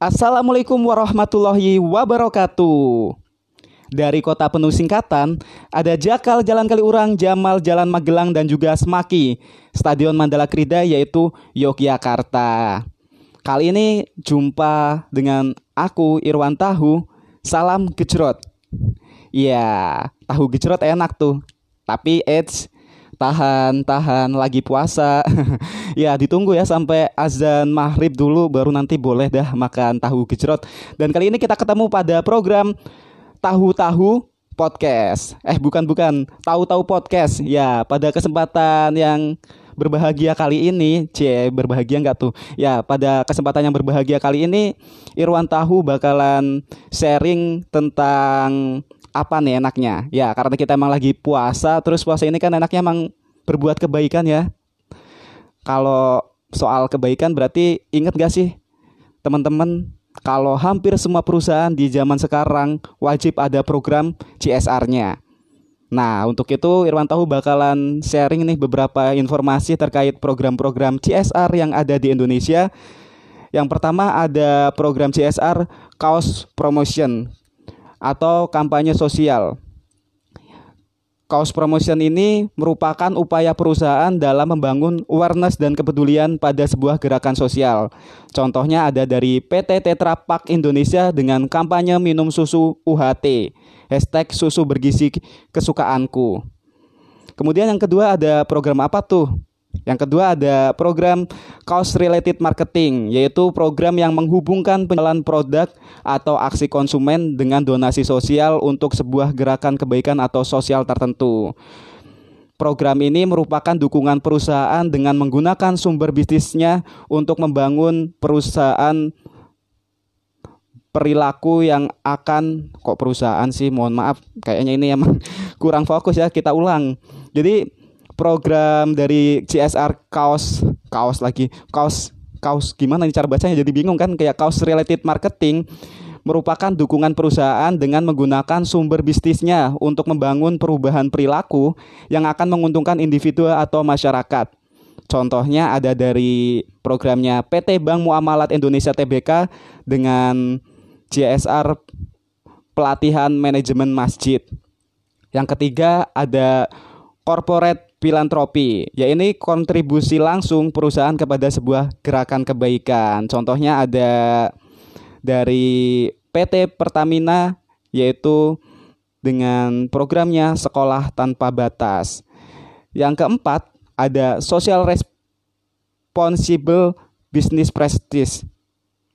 Assalamualaikum warahmatullahi wabarakatuh. Dari kota penuh singkatan, ada Jakal Jalan Kaliurang, Jamal Jalan Magelang, dan juga Semaki, Stadion Mandala Krida yaitu Yogyakarta. Kali ini jumpa dengan aku Irwan Tahu, salam gejrot. Ya, tahu gejrot enak tuh. Tapi eits, tahan tahan lagi puasa. Ya ditunggu ya sampai azan maghrib dulu baru nanti boleh dah makan tahu gejrot. Dan kali ini kita ketemu pada program tahu-tahu podcast. Eh bukan bukan. Tahu-tahu podcast. Ya pada kesempatan yang berbahagia kali ini c berbahagia nggak tuh ya pada kesempatan yang berbahagia kali ini Irwan Tahu bakalan sharing tentang apa nih enaknya? Ya, karena kita emang lagi puasa, terus puasa ini kan enaknya emang berbuat kebaikan ya. Kalau soal kebaikan berarti inget gak sih teman-teman kalau hampir semua perusahaan di zaman sekarang wajib ada program CSR-nya. Nah, untuk itu Irwan Tahu bakalan sharing nih beberapa informasi terkait program-program CSR yang ada di Indonesia. Yang pertama ada program CSR Kaos Promotion atau kampanye sosial. Kaos promotion ini merupakan upaya perusahaan dalam membangun awareness dan kepedulian pada sebuah gerakan sosial. Contohnya ada dari PT Tetra Pak Indonesia dengan kampanye minum susu UHT, hashtag susu bergizi kesukaanku. Kemudian yang kedua ada program apa tuh? Yang kedua ada program cost related marketing, yaitu program yang menghubungkan penjualan produk atau aksi konsumen dengan donasi sosial untuk sebuah gerakan kebaikan atau sosial tertentu. Program ini merupakan dukungan perusahaan dengan menggunakan sumber bisnisnya untuk membangun perusahaan perilaku yang akan kok perusahaan sih mohon maaf kayaknya ini emang kurang fokus ya kita ulang. Jadi program dari CSR kaos kaos lagi kaos kaos gimana nih cara bacanya jadi bingung kan kayak kaos related marketing merupakan dukungan perusahaan dengan menggunakan sumber bisnisnya untuk membangun perubahan perilaku yang akan menguntungkan individu atau masyarakat. Contohnya ada dari programnya PT Bank Muamalat Indonesia TBK dengan CSR pelatihan manajemen masjid. Yang ketiga ada corporate filantropi, ya ini kontribusi langsung perusahaan kepada sebuah gerakan kebaikan. Contohnya ada dari PT Pertamina yaitu dengan programnya Sekolah Tanpa Batas. Yang keempat ada Social Responsible Business Prestige.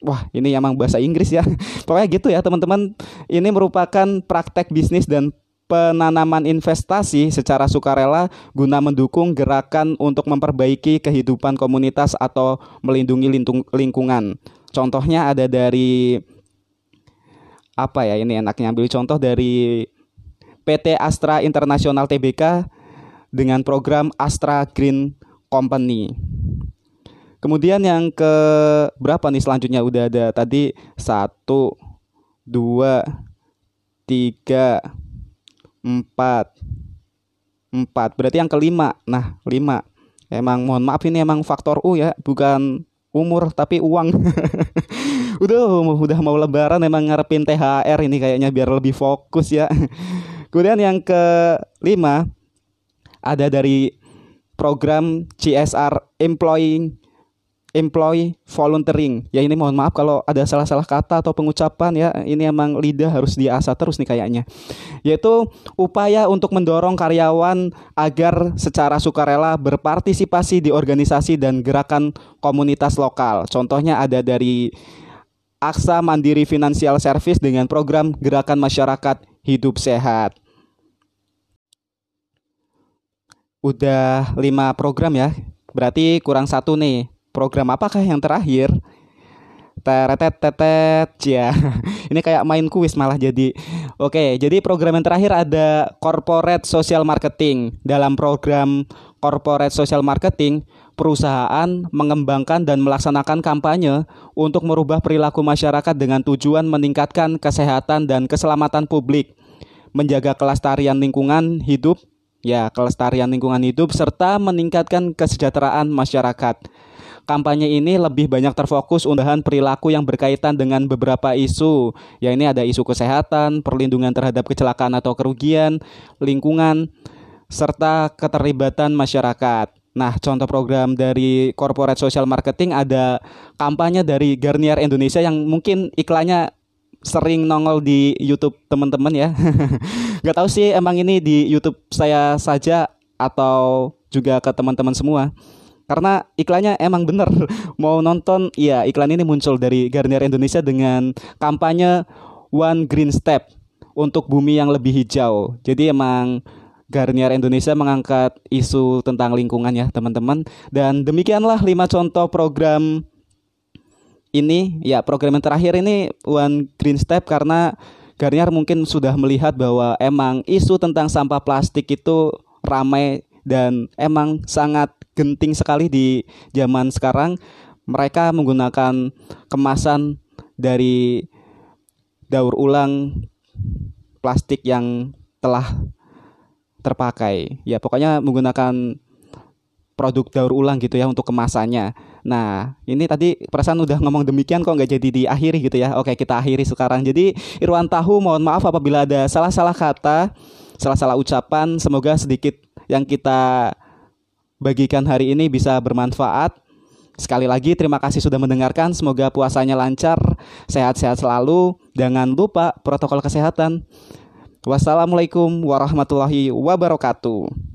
Wah, ini emang bahasa Inggris ya. Pokoknya gitu ya, teman-teman. Ini merupakan praktek bisnis dan penanaman investasi secara sukarela guna mendukung gerakan untuk memperbaiki kehidupan komunitas atau melindungi lingkungan. Contohnya ada dari apa ya ini enaknya ambil contoh dari PT Astra Internasional Tbk dengan program Astra Green Company. Kemudian yang ke berapa nih selanjutnya udah ada tadi satu, dua, tiga, empat. Empat. Berarti yang kelima. Nah lima. Emang mohon maaf ini emang faktor U ya. Bukan umur tapi uang. Udah udah mau lebaran emang ngarepin THR ini kayaknya biar lebih fokus ya. Kemudian yang kelima ada dari program CSR Employee employee volunteering. Ya ini mohon maaf kalau ada salah-salah kata atau pengucapan ya. Ini emang lidah harus diasah terus nih kayaknya. Yaitu upaya untuk mendorong karyawan agar secara sukarela berpartisipasi di organisasi dan gerakan komunitas lokal. Contohnya ada dari Aksa Mandiri Financial Service dengan program Gerakan Masyarakat Hidup Sehat. Udah lima program ya, berarti kurang satu nih program apakah yang terakhir? Teretet tetet ya. Ini kayak main kuis malah jadi. Oke, jadi program yang terakhir ada corporate social marketing. Dalam program corporate social marketing, perusahaan mengembangkan dan melaksanakan kampanye untuk merubah perilaku masyarakat dengan tujuan meningkatkan kesehatan dan keselamatan publik, menjaga kelestarian lingkungan hidup, ya kelestarian lingkungan hidup serta meningkatkan kesejahteraan masyarakat. Kampanye ini lebih banyak terfokus undahan perilaku yang berkaitan dengan beberapa isu. Ya ini ada isu kesehatan, perlindungan terhadap kecelakaan atau kerugian, lingkungan, serta keterlibatan masyarakat. Nah, contoh program dari corporate social marketing ada kampanye dari Garnier Indonesia yang mungkin iklannya sering nongol di YouTube teman-teman ya. Gak tahu sih emang ini di YouTube saya saja atau juga ke teman-teman semua. Karena iklannya emang bener. Mau nonton ya iklan ini muncul dari Garnier Indonesia dengan kampanye One Green Step untuk bumi yang lebih hijau. Jadi emang Garnier Indonesia mengangkat isu tentang lingkungan ya teman-teman. Dan demikianlah lima contoh program ini. Ya program yang terakhir ini One Green Step karena Garnier mungkin sudah melihat bahwa emang isu tentang sampah plastik itu ramai dan emang sangat genting sekali di zaman sekarang mereka menggunakan kemasan dari daur ulang plastik yang telah terpakai. Ya pokoknya menggunakan produk daur ulang gitu ya untuk kemasannya. Nah ini tadi perasaan udah ngomong demikian kok nggak jadi diakhiri gitu ya. Oke kita akhiri sekarang. Jadi Irwan Tahu mohon maaf apabila ada salah-salah kata, salah-salah ucapan. Semoga sedikit yang kita bagikan hari ini bisa bermanfaat. Sekali lagi terima kasih sudah mendengarkan. Semoga puasanya lancar, sehat-sehat selalu. Jangan lupa protokol kesehatan. Wassalamualaikum warahmatullahi wabarakatuh.